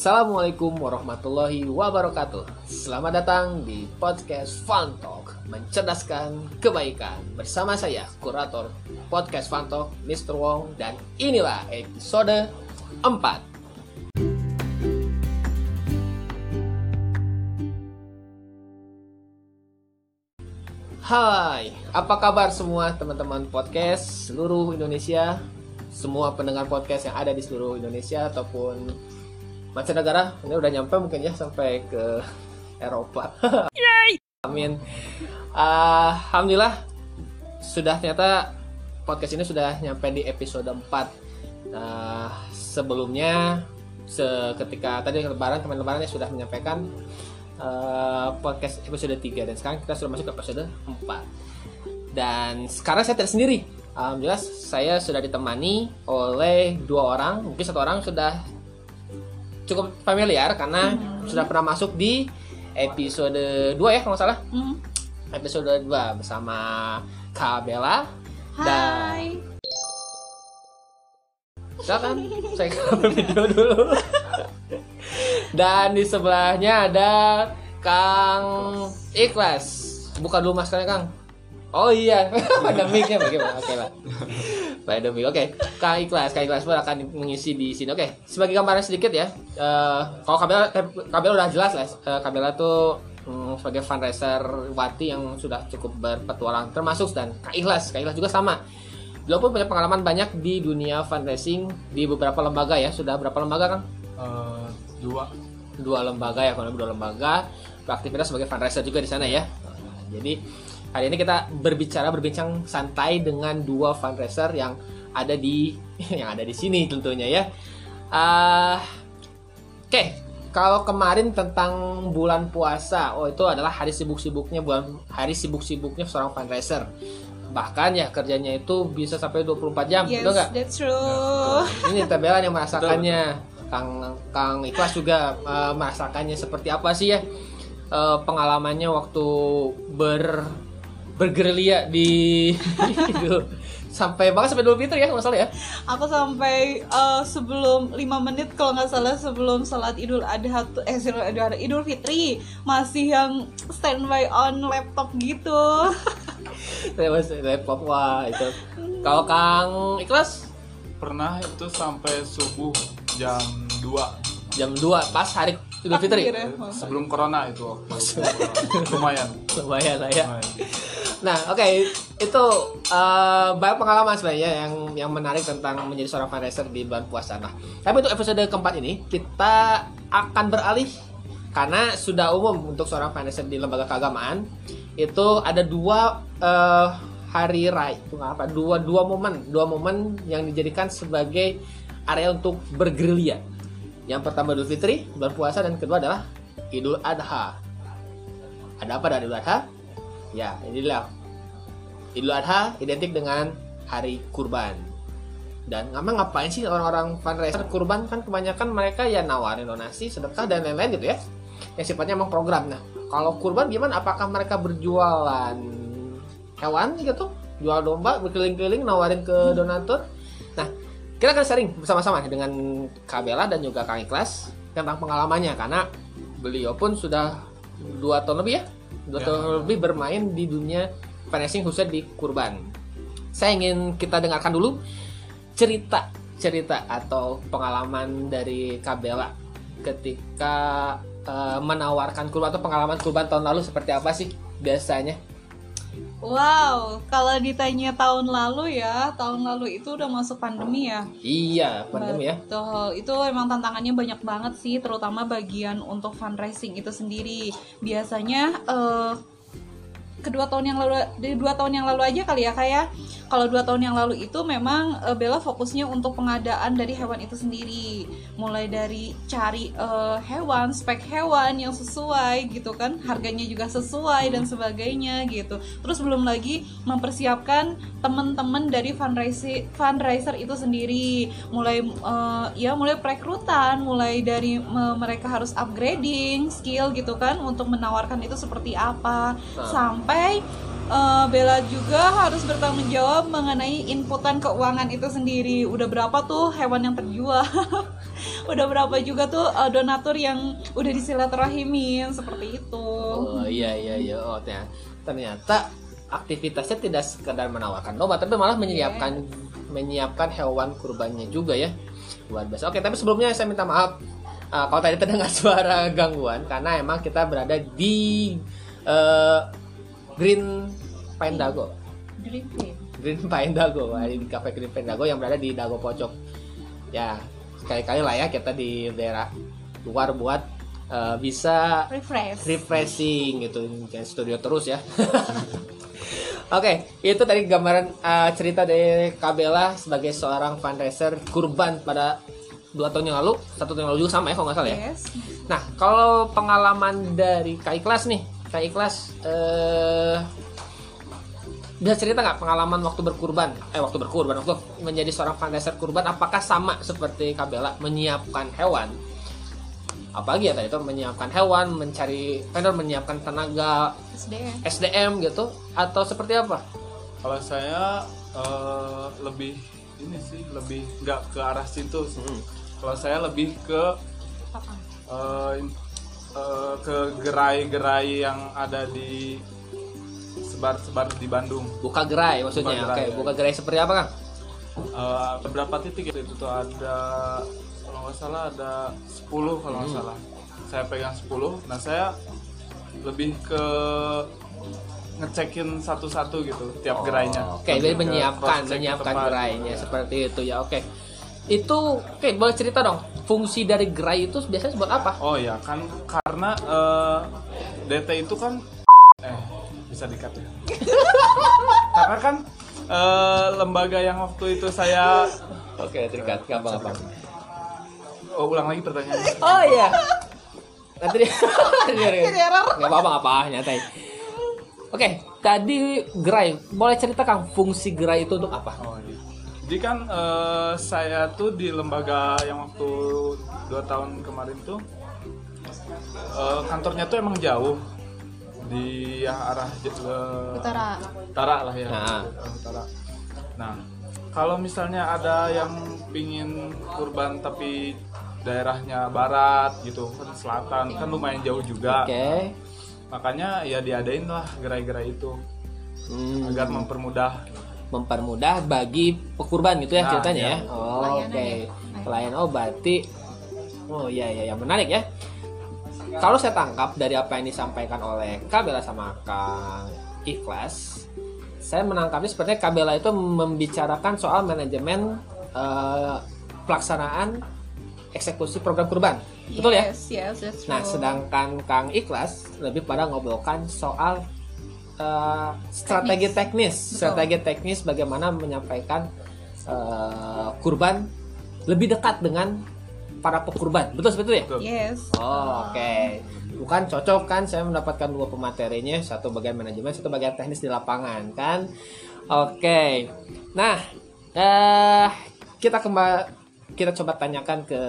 Assalamualaikum warahmatullahi wabarakatuh. Selamat datang di podcast Fun Talk Mencerdaskan kebaikan. Bersama saya, kurator podcast Fun Talk, Mr. Wong Dan inilah episode 4 Hai, apa kabar semua teman-teman podcast seluruh Indonesia? Semua pendengar podcast yang ada di seluruh Indonesia Ataupun mancanegara Ini udah nyampe mungkin ya sampai ke Eropa. Amin. Ah, Alhamdulillah Sudah ternyata podcast ini sudah nyampe di episode 4 Nah, sebelumnya seketika tadi lebaran teman lebaran sudah menyampaikan eh, podcast episode 3 dan sekarang kita sudah masuk ke episode 4 dan sekarang saya tidak sendiri. Alhamdulillah saya sudah ditemani oleh dua orang. Mungkin satu orang sudah cukup familiar karena sudah pernah masuk di episode 2 ya kalau nggak salah Hmm. episode 2 bersama Kak Bella dan Hai. Silakan, saya ke video dulu. Dan di sebelahnya ada Kang Ikhlas. Buka dulu maskernya, Kang. Oh iya, ada mic-nya bagaimana? Oke lah. Ada mic. Oke, Kang Ikhlas, Kang Ikhlas pun akan mengisi di sini. Oke, sebagai gambaran sedikit ya. Eh, kalau Kabela, Kabela udah jelas lah. Eh, Kabela tuh mm, sebagai fundraiser Wati yang sudah cukup berpetualang termasuk dan Kang Ikhlas, Kang Ikhlas juga sama. Beliau pun punya pengalaman banyak di dunia fundraising di beberapa lembaga ya. Sudah berapa lembaga, Kang? Eh, dua Dua lembaga ya, kalau dua lembaga. Beraktivitas sebagai fundraiser juga di sana ya. Nah, jadi hari ini kita berbicara berbincang santai dengan dua fundraiser yang ada di yang ada di sini tentunya ya. Ah, Oke, kalau kemarin tentang bulan puasa, oh itu adalah hari sibuk-sibuknya bulan hari sibuk-sibuknya seorang fundraiser. Bahkan ya kerjanya itu bisa sampai 24 jam, Yes, betul nggak? that's true. Ini Tabela yang merasakannya. Kang Kang Ikhlas juga eh, merasakannya seperti apa sih ya eh, pengalamannya waktu ber bergerilya di itu sampai bahkan sampai Idul Fitri ya nggak salah ya. Aku sampai eh, sebelum 5 menit kalau nggak salah sebelum salat Idul Adha tuh- eh salat Idul Adha Idul Fitri masih yang standby on laptop gitu. saya masih laptop wah itu. Kalau Kang Ikhlas? Pernah itu sampai subuh jam 2 jam 2 pas hari Idul Fitri? sebelum corona itu waktu lumayan. Lumayan lah ya. Lumayan. Nah, oke, itu eh, banyak pengalaman sebenarnya yang yang menarik tentang menjadi seorang fundraiser di bulan puasa. Nah, tapi untuk episode keempat ini kita akan beralih karena sudah umum untuk seorang fundraiser di lembaga keagamaan itu ada dua eh, hari raya, itu apa, dua dua momen, dua momen yang dijadikan sebagai area untuk bergerilya. Yang pertama Idul Fitri, bulan puasa, dan kedua adalah Idul Adha. Ada apa dengan Idul Adha? Ya, inilah Idul Adha identik dengan hari kurban. Dan emang ngapain sih orang-orang fundraiser kurban kan kebanyakan mereka ya nawarin donasi, sedekah dan lain-lain gitu ya. Yang sifatnya emang program. Nah, kalau kurban gimana? Apakah mereka berjualan hewan gitu? Jual domba, berkeliling-keliling nawarin ke donatur? Nah, kita akan sharing bersama-sama dengan Kak Bella dan juga Kang Ikhlas tentang pengalamannya karena beliau pun sudah dua tahun lebih ya dua Ya. tahun lebih bermain di dunia fundraising khususnya di kurban. Saya ingin kita dengarkan dulu cerita cerita atau pengalaman dari Kabela ketika eh, menawarkan kurban atau pengalaman kurban tahun lalu seperti apa sih biasanya? Wow, kalau ditanya tahun lalu ya, tahun lalu itu udah masuk pandemi ya. Iya, pandemi ya. Betul, itu emang tantangannya banyak banget sih, terutama bagian untuk fundraising itu sendiri. Biasanya eh, kedua tahun yang lalu, di dua tahun yang lalu aja kali ya kayak kalau dua tahun yang lalu itu memang eh, Bella fokusnya untuk pengadaan dari hewan itu sendiri, mulai dari cari eh, hewan, spek hewan yang sesuai gitu kan, harganya juga sesuai dan sebagainya gitu. Terus belum lagi mempersiapkan teman-teman dari fundraising fundraiser itu sendiri, mulai eh, ya mulai perekrutan, mulai dari eh, mereka harus upgrading skill gitu kan untuk menawarkan itu seperti apa, Nah. Sampai eh, Bella juga harus bertanggung jawab mengenai inputan keuangan itu sendiri. Udah berapa tuh hewan yang terjual? udah berapa juga tuh eh, donatur yang udah disilaturahim seperti itu. Oh iya iya iya. Oh ternyata, aktivitasnya tidak sekedar menawarkan domba, tapi malah menyiapkan menyiapkan hewan kurbannya juga ya. Luar biasa. Oke, tapi sebelumnya saya minta maaf uh, kalau tadi terdengar suara gangguan karena emang kita berada di uh, Green Pine Dago. Dream Queen. Green Pine Dago, Wah, di Cafe Green Pine Dago yang berada di Dago Pocok. Ya, sekali-kali lah ya kita di daerah luar buat uh, bisa Refresh. refreshing gitu jangan studio terus ya Oke, itu tadi gambaran uh, cerita dari Kabela sebagai seorang fundraiser kurban pada dua tahun yang lalu, satu tahun yang lalu juga sama ya kalau nggak salah ya. Yes. Nah, kalau pengalaman dari Kak Ikhlas nih, Kak Ikhlas eh bisa cerita nggak pengalaman waktu berkurban? Eh, waktu berkurban, waktu menjadi seorang fundraiser kurban, apakah sama seperti Kabela menyiapkan hewan? Apalagi ya tadi itu menyiapkan hewan, mencari vendor, menyiapkan tenaga SDM. SDM gitu, atau seperti apa? Kalau saya eh, lebih ini sih lebih nggak ke arah situ. sih. Hmm. Kalau saya lebih ke Apa? Eh, ke gerai-gerai yang ada di sebar-sebar di Bandung. Buka gerai maksudnya. Buka Oke, gerai, ya. buka gerai seperti apa, Kang? Eh, beberapa titik itu, itu tuh ada kalau nggak salah ada 10 kalau nggak salah. Saya pegang 10. Nah saya lebih ke ngecekin satu-satu gitu tiap gerainya. Oke, jadi Lebih ke menyiapkan, menyiapkan tempat, gerainya ya. seperti itu ya. Oke. Itu oke, boleh cerita dong. Fungsi dari gerai itu biasanya buat apa? Oh ya kan karena eh, DT itu kan eh bisa dikat ya. karena kan eh, lembaga yang waktu itu saya Oke, terikat gampang-gampang. oh, ulang lagi pertanyaannya. Oh iya. Nanti dia Nggak apa-apa, nggak apa, nyantai. Oke, tadi gerai. Boleh cerita Kang fungsi gerai itu untuk apa? Oh iya. Jadi kan eh, saya tuh di lembaga yang waktu dua tahun kemarin tuh eh, kantornya tuh emang jauh di ya, arah eh, Utara. utara lah ya. Nah. Utara. Nah, kalau misalnya ada yang pingin kurban tapi daerahnya barat gitu kan selatan kan lumayan jauh juga. Oke. Makanya ya diadain lah gerai-gerai itu Hmm, agar mempermudah mempermudah bagi pekurban gitu ya Nah, ceritanya iya. ya. Oh, Pelayanan Oke. ya. Pelayan oh berarti Oh iya iya yang menarik ya. Kalau saya tangkap dari apa yang disampaikan oleh Kabela sama Kang Ikhlas, saya menangkapnya sepertinya Kabela itu membicarakan soal manajemen eh, pelaksanaan eksekusi program kurban. Betul ya? Yes, yes, Nah, sedangkan Kang Ikhlas lebih pada ngobrolkan soal eh, strategi teknis, Betul. strategi teknis bagaimana menyampaikan eh, kurban lebih dekat dengan para pekurban. Betul seperti itu ya? Betul. Yes. Oh, oke. Bukan cocok kan saya mendapatkan dua pematerinya, satu bagian manajemen, satu bagian teknis di lapangan kan. Oke. Nah, eh kita kembali kita coba tanyakan ke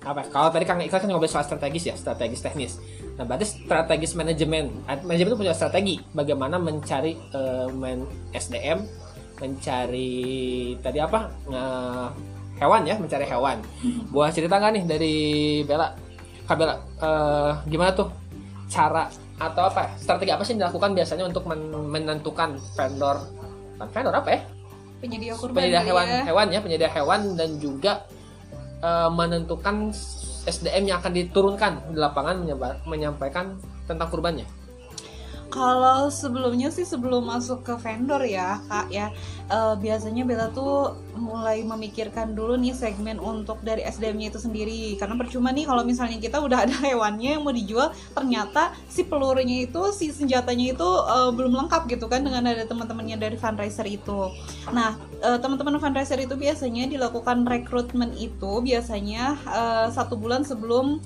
apa? Kalau tadi Kang Ikhlas kan ngobrol soal strategis ya, strategis teknis. Nah, berarti strategis manajemen. Manajemen itu punya strategi bagaimana mencari eh, men- SDM, mencari tadi apa? Eh, hewan ya, mencari hewan. Buah cerita nggak nih dari Bella? Kak Bella, eh, gimana tuh cara atau apa? Strategi apa sih yang dilakukan biasanya untuk men- menentukan vendor? Vendor apa ya? Penyedia kurban. penyedia hewan ya. hewan ya penyedia hewan dan juga eh, menentukan SDM yang akan diturunkan di lapangan menyampaikan tentang kurbannya. Kalau sebelumnya sih sebelum masuk ke vendor ya kak ya eh, biasanya Bella tuh mulai memikirkan dulu nih segmen untuk dari SDM-nya itu sendiri karena percuma nih kalau misalnya kita udah ada hewannya yang mau dijual ternyata si pelurunya itu si senjatanya itu eh, belum lengkap gitu kan dengan ada teman-temannya dari fundraiser itu. Nah eh, teman-teman fundraiser itu biasanya dilakukan rekrutmen itu biasanya eh, satu bulan sebelum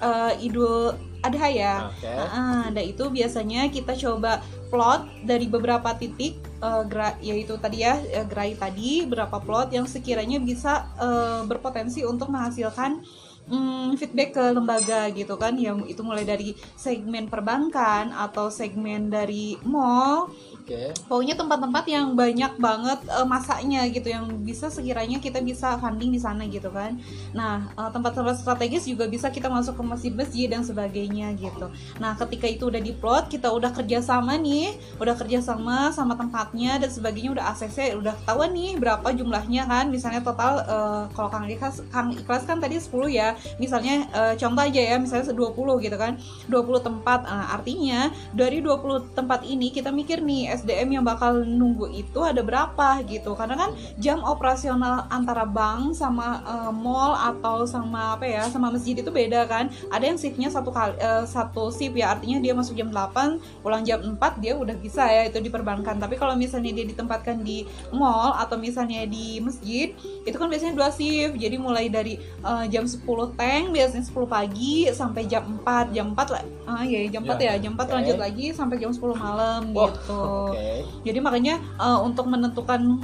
eh, Idul Adha ya. Oke. Nah, dan itu biasanya kita coba plot dari beberapa titik eh, gera- yaitu tadi ya eh, gerai tadi berapa plot yang sekiranya bisa eh, berpotensi untuk menghasilkan mm, feedback ke lembaga gitu kan yang itu mulai dari segmen perbankan atau segmen dari mall Oke. pokoknya tempat-tempat yang banyak banget eh, masaknya gitu yang bisa sekiranya kita bisa funding di sana gitu kan. Nah eh, tempat-tempat strategis juga bisa kita masuk ke masjid-masjid dan sebagainya gitu. Nah ketika itu udah diplot kita udah kerjasama nih udah kerjasama sama tempatnya dan sebagainya udah ACC udah ketahuan nih berapa jumlahnya kan. Misalnya total eh, kalau Kang Ikhlas Kang Ikhlas kan tadi 10 ya. Misalnya eh, contoh aja ya misalnya 20 gitu kan. 20 tempat Nah, artinya dari 20 tempat ini kita mikir nih SDM yang bakal nunggu itu ada berapa gitu karena kan jam operasional antara bank sama eh, mall atau sama apa ya sama masjid itu beda kan ada yang shiftnya satu kali eh, satu shift ya artinya dia masuk jam 8 pulang jam 4 dia udah bisa ya itu diperbankan tapi kalau misalnya dia ditempatkan di mall atau misalnya di masjid itu kan biasanya dua shift jadi mulai dari eh, jam 10 tank biasanya 10 pagi sampai jam 4 jam 4 lah ah ya jam 4 ya, Ya. jam 4 Oke. lanjut lagi sampai jam 10 malam Oh, gitu Oke. jadi makanya eh, untuk menentukan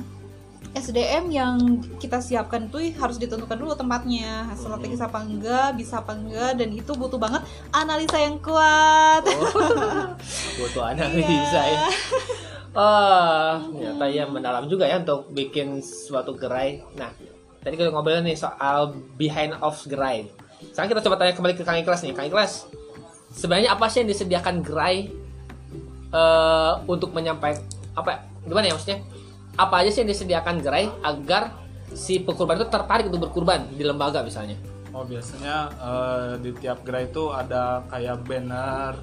SDM yang kita siapkan itu harus ditentukan dulu tempatnya strategis apa enggak bisa apa enggak dan itu butuh banget analisa yang kuat Oh, butuh analisa ya. Oh, ternyata ya mendalam juga ya untuk bikin suatu gerai. Nah, tadi kita ngobrolin nih soal behind of gerai. Sekarang kita coba tanya kembali ke Kang Iklas nih. Kang Iklas, sebenarnya apa sih yang disediakan gerai eh untuk menyampaikan apa? Gimana ya maksudnya? Apa aja sih yang disediakan gerai agar si pekurban itu tertarik untuk berkurban di lembaga misalnya? Oh biasanya eh, di tiap gerai itu ada kayak banner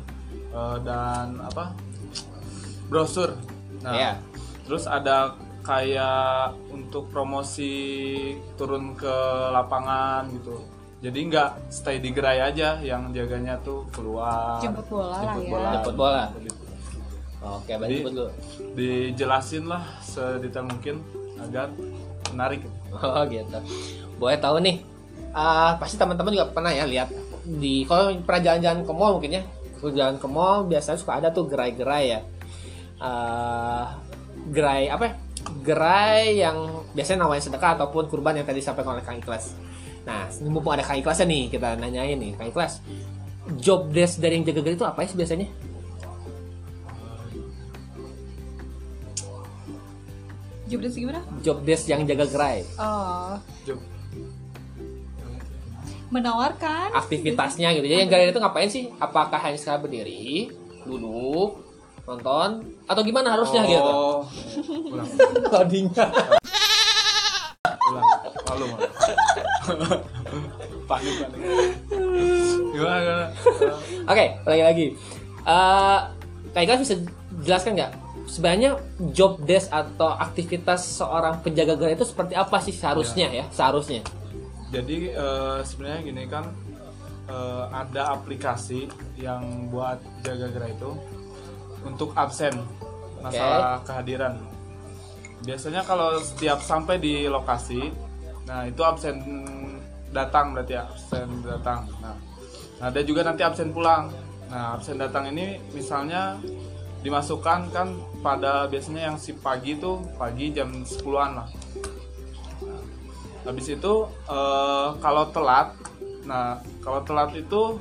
eh, dan apa brosur. Nah, Iya. terus ada kayak untuk promosi turun ke lapangan gitu. Jadi nggak stay di gerai aja, yang jaganya tuh keluar. Jemput bola lah jemput ya. bola. Jemput bola. Oke, ikut dulu. Dijelasin lah sedetail mungkin agar menarik. Oh gitu. Boleh tahu nih. ah, pasti teman-teman juga pernah ya lihat di kalau pernah jalan-jalan ke mall mungkin ya. Kalau jalan ke mall biasanya suka ada tuh gerai-gerai ya. Ah, gerai apa? ya? Gerai yang biasanya namanya sedekah ataupun kurban yang tadi disampaikan oleh Kang Ikhlas. Nah, mumpung ada Kang Ikhlasnya nih, kita nanyain nih, Kang Ikhlas. Job desk dari yang jaga gerai itu apa sih biasanya? Jobdesk gimana? Job desk yang jaga gerai. Oh, Job. menawarkan aktivitasnya gitu. Jadi yang gerai itu ngapain sih? Apakah hanya sekali berdiri, duduk, nonton, atau gimana harusnya gitu? Oh, ulang, Loadingnya. ulang, malu malu. panik panik. Gimana gimana? Oke, lagi lagi. Eh, Kak Ikhlas bisa jelaskan nggak? Sebenarnya job desk atau aktivitas seorang penjaga gerai itu seperti apa sih seharusnya ya? Seharusnya. Jadi eh, sebenarnya gini kan eh, ada aplikasi yang buat jaga gerai itu untuk absen masalah kehadiran. Biasanya kalau setiap sampai di lokasi, nah itu absen datang berarti ya absen datang. Nah, ada juga nanti absen pulang. Nah absen datang ini misalnya dimasukkan kan pada biasanya yang si pagi itu pagi jam 10-an lah. Habis itu eh, kalau telat, nah kalau telat itu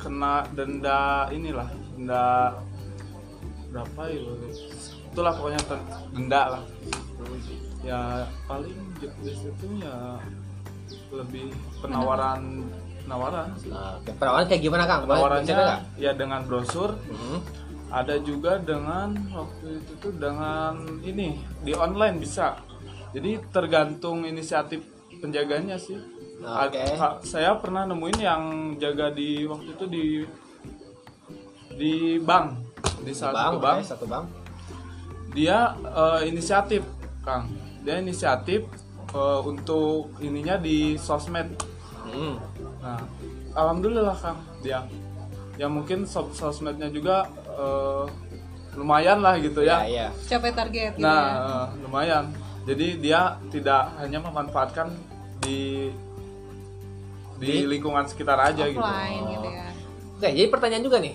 kena denda inilah, denda berapa ya? Itulah pokoknya denda lah. Ya paling jobdesk itu ya lebih penawaran penawaran. Nah, penawaran kayak gimana Kang? Penawarannya ya dengan brosur, Hmm. Ada juga dengan waktu itu tuh dengan ini di online bisa. Jadi tergantung inisiatif penjaganya sih. Oke. Ad- ka- saya pernah nemuin yang jaga di waktu itu di di bank di satu bank oke, satu bang. dia eh, inisiatif kang dia inisiatif eh, untuk ininya di sosmed Hmm. Nah, alhamdulillah Kang dia. Ya mungkin sos- sosmednya juga eh, lumayan lah gitu Ya, ya. ya. capai target gitu Nah, ya. eh, lumayan. Jadi dia tidak hanya memanfaatkan di Di- di lingkungan sekitar aja gitu. offline gitu ya Oke, jadi pertanyaan juga nih.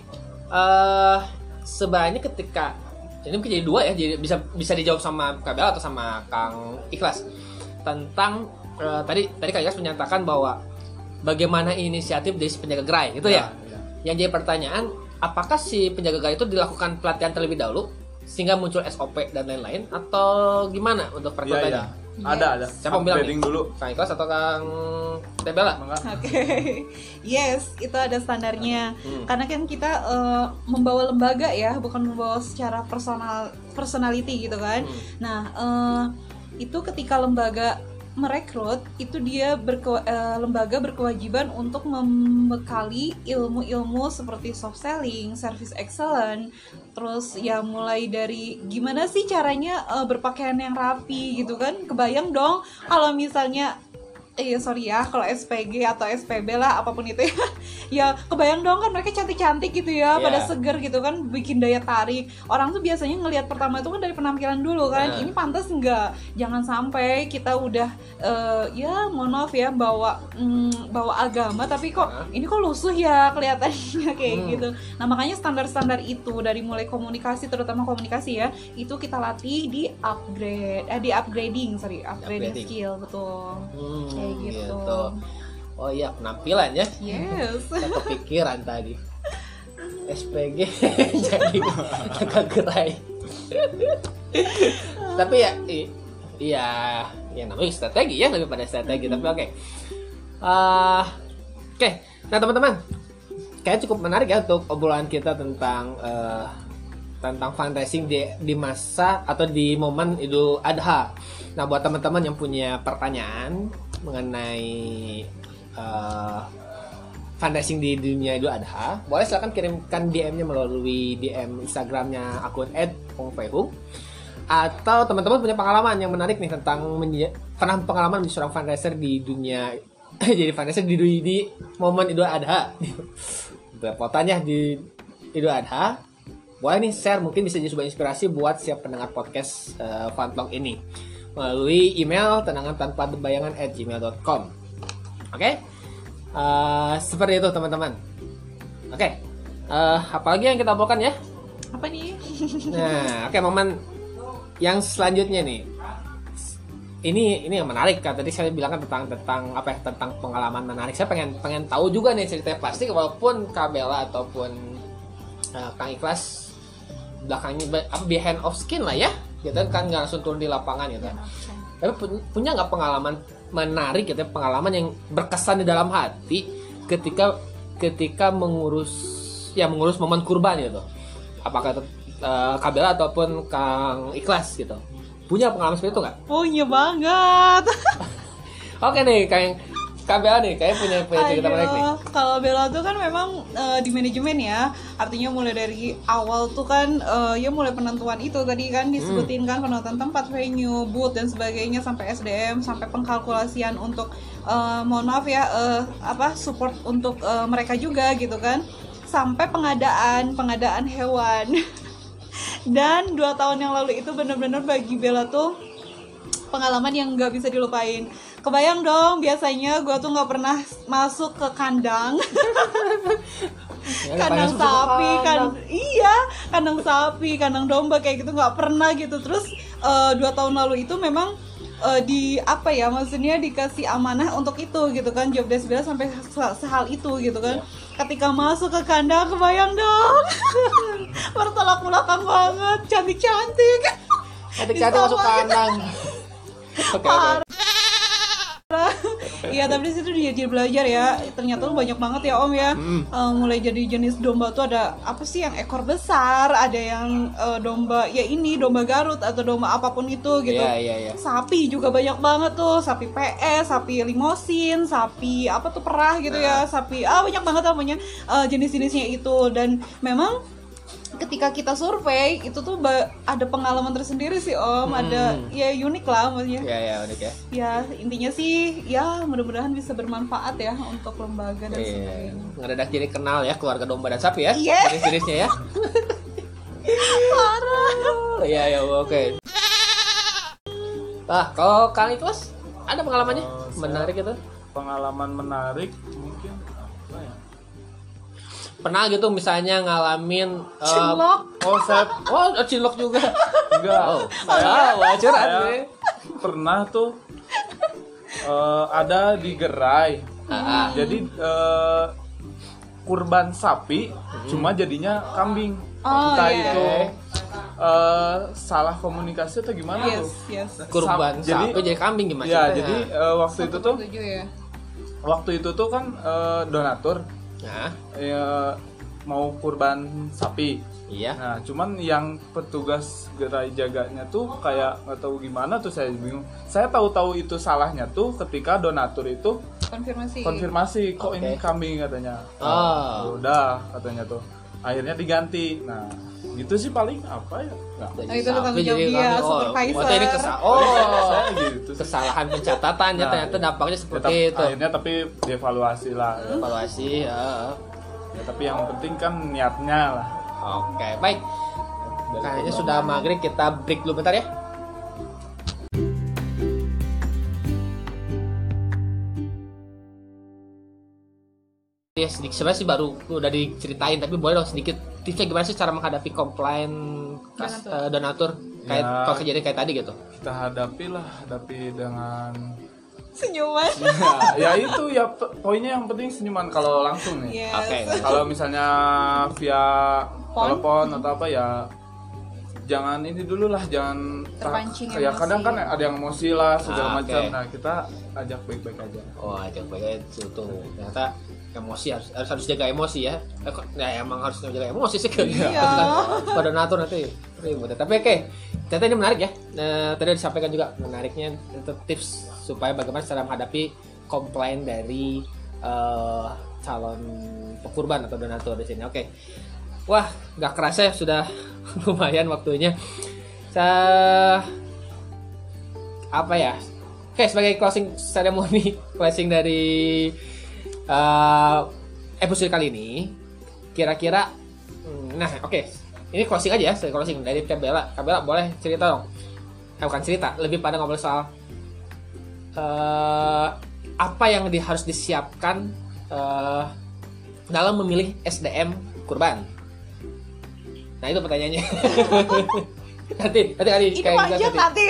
eh sebenarnya ketika ini mungkin jadi dua ya, jadi bisa bisa dijawab sama Kak Bella atau sama Kang Ikhlas tentang eh, tadi tadi Kak Ikhlas menyatakan bahwa bagaimana inisiatif dari penjaga gerai itu ya, Ya, ya. yang jadi pertanyaan apakah si penjaga gerai itu dilakukan pelatihan terlebih dahulu sehingga muncul SOP dan lain-lain atau gimana untuk Iya, perekrutannya iya. Ada, ada. Siapa yang bilang nih? dulu. Kang Ikhlas atau Kang Tebela? Oke, yes, itu ada standarnya. Hmm. Karena kan kita eh, membawa lembaga ya, bukan membawa secara personal personality gitu kan. Hmm. Nah, eh, itu ketika lembaga merekrut, itu dia berke- eh, lembaga berkewajiban untuk membekali ilmu-ilmu seperti soft selling, service excellent, terus ya mulai dari gimana sih caranya eh, berpakaian yang rapi gitu kan. Kebayang dong kalau misalnya eh sorry ya kalau SPG atau SPB lah apa pun itu ya ya kebayang dong kan mereka cantik-cantik gitu ya Iya. pada seger gitu kan bikin daya tarik orang tuh biasanya ngelihat pertama itu kan dari penampilan dulu kan Nah. ini pantas enggak jangan sampai kita udah eh, ya mohon maaf ya bawa mm, bawa agama tapi kok Nah. ini kok lusuh ya kelihatannya kayak Hmm. gitu nah makanya standar-standar itu dari mulai komunikasi terutama komunikasi ya itu kita latih di upgrade eh di upgrading sorry upgrading, Upgrading. skill betul Hmm, Kayak gitu. Oh iya penampilan ya. Yes. Saya kepikiran tadi. SPG jadi jaga gerai. Tapi ya iya ya namanya strategi ya lebih pada strategi tapi oke. Ah, oke. Nah, teman-teman. Kayak cukup menarik ya untuk obrolan kita tentang eh, tentang fundraising di di masa atau di momen Idul Adha. Nah, buat teman-teman yang punya pertanyaan mengenai eh, fundraising di dunia Idul Adha, boleh silahkan kirimkan DM-nya melalui DM Instagramnya akun @pongfehung atau teman-teman punya pengalaman yang menarik nih tentang pernah pengalaman menjadi seorang fundraiser di dunia jadi fundraiser di, di, di momen Idul Adha belepotannya di Idul Adha boleh nih share mungkin bisa jadi sebuah inspirasi buat siap pendengar podcast uh, ini melalui email tenangan tanpa bayangan at gmail.com oke Eh, seperti itu teman-teman oke Eh, apalagi yang kita obrolkan ya Apa nih? Nah, oke momen yang selanjutnya nih. Ini ini yang menarik kan tadi saya bilang kan tentang tentang apa ya tentang pengalaman menarik. Saya pengen pengen tahu juga nih ceritanya pasti walaupun Kabela ataupun uh, Kang Ikhlas belakangnya be- apa behind of skin lah ya. Gitu kan nggak langsung turun di lapangan gitu. Tapi pu- punya nggak pengalaman menarik gitu pengalaman yang berkesan di dalam hati ketika ketika mengurus ya mengurus momen kurban gitu. Apakah uh, Kabela ataupun Kang Ikhlas gitu. Punya pengalaman seperti itu nggak? Punya banget. Oke nih, kayak Kabela nih, kayak punya punya cerita menarik nih. Kalau Bella tuh kan memang eh, di manajemen ya, artinya mulai dari awal tuh kan eh, ya mulai penentuan itu tadi kan disebutin kan penentuan tempat venue, booth dan sebagainya sampai SDM sampai pengkalkulasian untuk eh, mohon maaf ya eh, apa support untuk eh, mereka juga gitu kan sampai pengadaan pengadaan hewan dan dua tahun yang lalu itu benar-benar bagi Bella tuh pengalaman yang nggak bisa dilupain. Kebayang dong, biasanya gue tuh nggak pernah masuk ke kandang, Ya, kandang sapi, susu kan, iya, kandang sapi, kandang domba kayak gitu nggak pernah gitu. Terus eh, dua tahun lalu itu memang eh, di apa ya, maksudnya dikasih amanah untuk itu gitu kan, job desk Bella sampai se- sehal itu gitu kan. Ketika masuk ke kandang, kebayang dong, bertolak belakang banget, cantik cantik. Cantik-cantik masuk kandang. Oke, oke. Iya tapi di situ dia jadi belajar ya. Ternyata tuh banyak banget ya Om ya. Eh, mulai jadi jenis domba tuh ada apa sih yang ekor besar, ada yang eh, domba ya ini domba Garut atau domba apa pun itu gitu. Iya, iya, iya. Sapi juga banyak banget tuh, sapi PS, sapi limosin, sapi apa tuh perah gitu ya, Nah. sapi ah banyak banget namanya eh, jenis-jenisnya itu dan memang ketika kita survei itu tuh ada pengalaman tersendiri sih Om, ada Hmm. ya unik lah maksudnya Iya, iya, unik ya. ya intinya sih ya mudah-mudahan bisa bermanfaat ya untuk lembaga dan Iya. sebagainya Ngedadak jadi kenal ya keluarga domba dan sapi ya. Iya. Jenis-jenisnya ya. parah Iya, iya, oke. Ah, kalau Kang Ikhlas ada pengalamannya Oh, menarik itu? pengalaman menarik mungkin ya? Pernah gitu misalnya ngalamin Cinlok. Oh saya Oh, cinlok juga. enggak. Oh, saya, oh, curhat saya nih. pernah tuh eh, ada di gerai ah. Jadi eh, kurban sapi cuma jadinya kambing. Oh, Entah iya. itu eh, salah komunikasi atau gimana yes tuh. yes kurban Sa- jadi- sapi jadi kambing gimana Ya, jadi eh, waktu itu tuh ya waktu itu tuh kan eh, donatur nah ya, mau kurban sapi. iya Nah, cuman yang petugas gerai jaganya tuh kayak nggak tahu gimana tuh saya bingung. Saya tahu-tahu itu salahnya tuh ketika donatur itu konfirmasi konfirmasi kok ini Oke. kambing katanya. Oh. ya udah katanya tuh. Akhirnya diganti. Nah, gitu sih paling apa ya? Nggak. Oh, itu tanggung Sapi jawab jadi dia. Oh, supervisor. oh, ini kesa- oh gitu kesalahan pencatatan ya Nah, ternyata iya. dampaknya Ya, seperti tapi- itu Akhirnya tapi dievaluasi lah. ya. evaluasi ya. Ya, tapi yang penting kan niatnya lah. oke baik kayaknya sudah maghrib kita break dulu bentar ya Ya, sedikit sebenarnya sih baru udah diceritain tapi boleh dong sedikit tipsnya gimana sih cara menghadapi komplain kas, Donatur. eh, donatur kayak Ya. kalau kejadian kayak tadi gitu Kita hadapi lah, hadapi dengan senyuman ya, ya itu ya poinnya yang penting senyuman kalau langsung nih. yes Oke. Kalau misalnya via Phone? telepon atau apa ya jangan ini dulu lah jangan Terpancing ya emosi. kadang kan ada yang emosi lah segala Ah, macam nah kita ajak baik-baik aja Oh, ajak baik itu tuh. Ternyata emosi harus harus, harus jaga emosi ya. Ya emang harus jaga emosi sih kan. Iya. Pada natur nanti ribut. Tapi oke, ternyata ini menarik ya. Nah, tadi disampaikan juga menariknya itu tips supaya bagaimana cara menghadapi komplain dari eh, calon pekurban atau donatur di sini. Oke. Wah, nggak kerasa ya sudah lumayan waktunya. Saya apa ya? Oke, sebagai closing ceremony, closing dari eh, episode kali ini, kira-kira, hmm, nah oke, ini closing aja ya, saya closing dari Kabela. Kabela boleh cerita dong? Eh, bukan cerita, lebih pada ngobrol soal eh, apa yang di- harus disiapkan eh, dalam memilih SDM kurban. Nah itu pertanyaannya. nanti, nanti kali ini kayak panjang nanti. nanti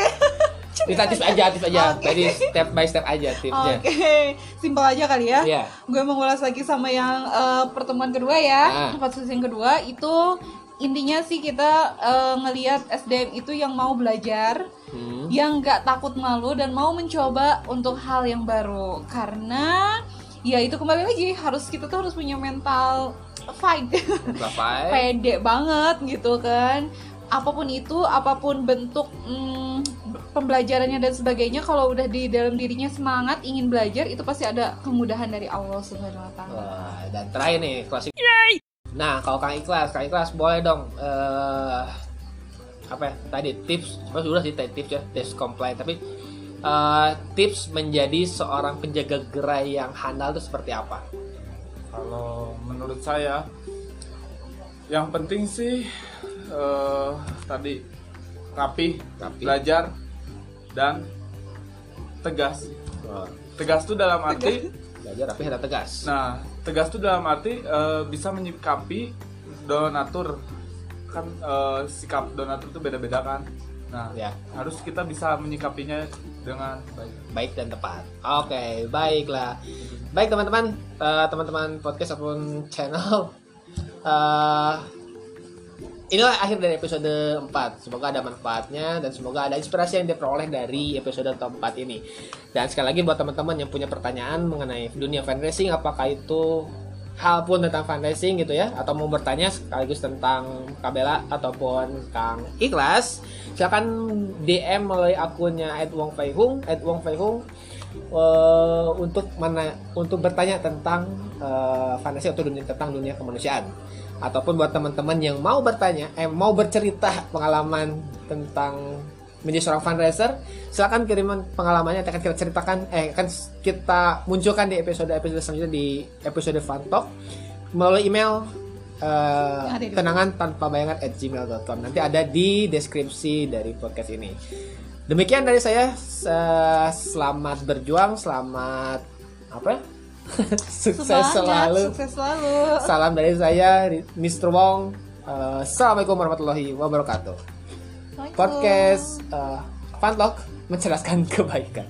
Kita tips aja, tips aja. Oke. Jadi step by step aja tipsnya. Oke, simpel aja kali ya. Iya. Gue mengulas lagi sama yang eh, pertemuan kedua ya. Ah. Tempat yang kedua itu intinya sih kita eh, ngelihat SDM itu yang mau belajar, Hmm. yang nggak takut malu dan mau mencoba untuk hal yang baru. Karena ya itu kembali lagi harus kita tuh harus punya mental fight. Pede banget gitu kan apa pun itu apa pun bentuk mm, pembelajarannya dan sebagainya kalau udah di dalam dirinya semangat ingin belajar itu pasti ada kemudahan dari Allah Subhanahu Wa Taala Wah, dan terakhir nih closing. Nah, kalau Kang Ikhlas, Kang Ikhlas boleh dong eh apa ya, tadi tips, sebenarnya sudah sih tadi tips ya, tips komplain, tapi eh, tips menjadi seorang penjaga gerai yang handal itu seperti apa? kalau menurut saya yang penting sih eh, tadi rapi, Rapi. belajar dan tegas tegas tuh dalam arti Belajar tapi harus tegas. Nah, tegas itu dalam arti eh, bisa menyikapi donatur kan eh, sikap donatur itu beda-beda kan. Nah, Ya. harus kita bisa menyikapinya dengan baik. baik dan tepat. Oke, baiklah. Baik teman-teman, eh, teman-teman podcast ataupun channel. eh, inilah akhir dari episode 4. Semoga ada manfaatnya dan semoga ada inspirasi yang diperoleh dari episode keempat ini. Dan sekali lagi buat teman-teman yang punya pertanyaan mengenai dunia fundraising, apakah itu hal pun tentang fundraising gitu ya atau mau bertanya sekaligus tentang Kabela ataupun Kang Ikhlas silakan DM melalui akunnya @wongfaihung @wongfaihung eh, untuk mana untuk bertanya tentang eh, fundraising atau dunia tentang dunia kemanusiaan ataupun buat teman-teman yang mau bertanya eh mau bercerita pengalaman tentang menjadi seorang fundraiser silakan kiriman pengalamannya akan kita ceritakan eh akan kita munculkan di episode episode selanjutnya di episode Fun Talk melalui email di- kenangan tanpa bayangan at gmail.com nanti ada di deskripsi dari podcast ini. Demikian dari saya. Se- selamat berjuang selamat apa ya? sukses Semangat, selalu. sukses selalu. Salam dari saya Mr. Wong. Eh, Assalamualaikum warahmatullahi wabarakatuh. Podcast uh, Fun Talk mencerdaskan kebaikan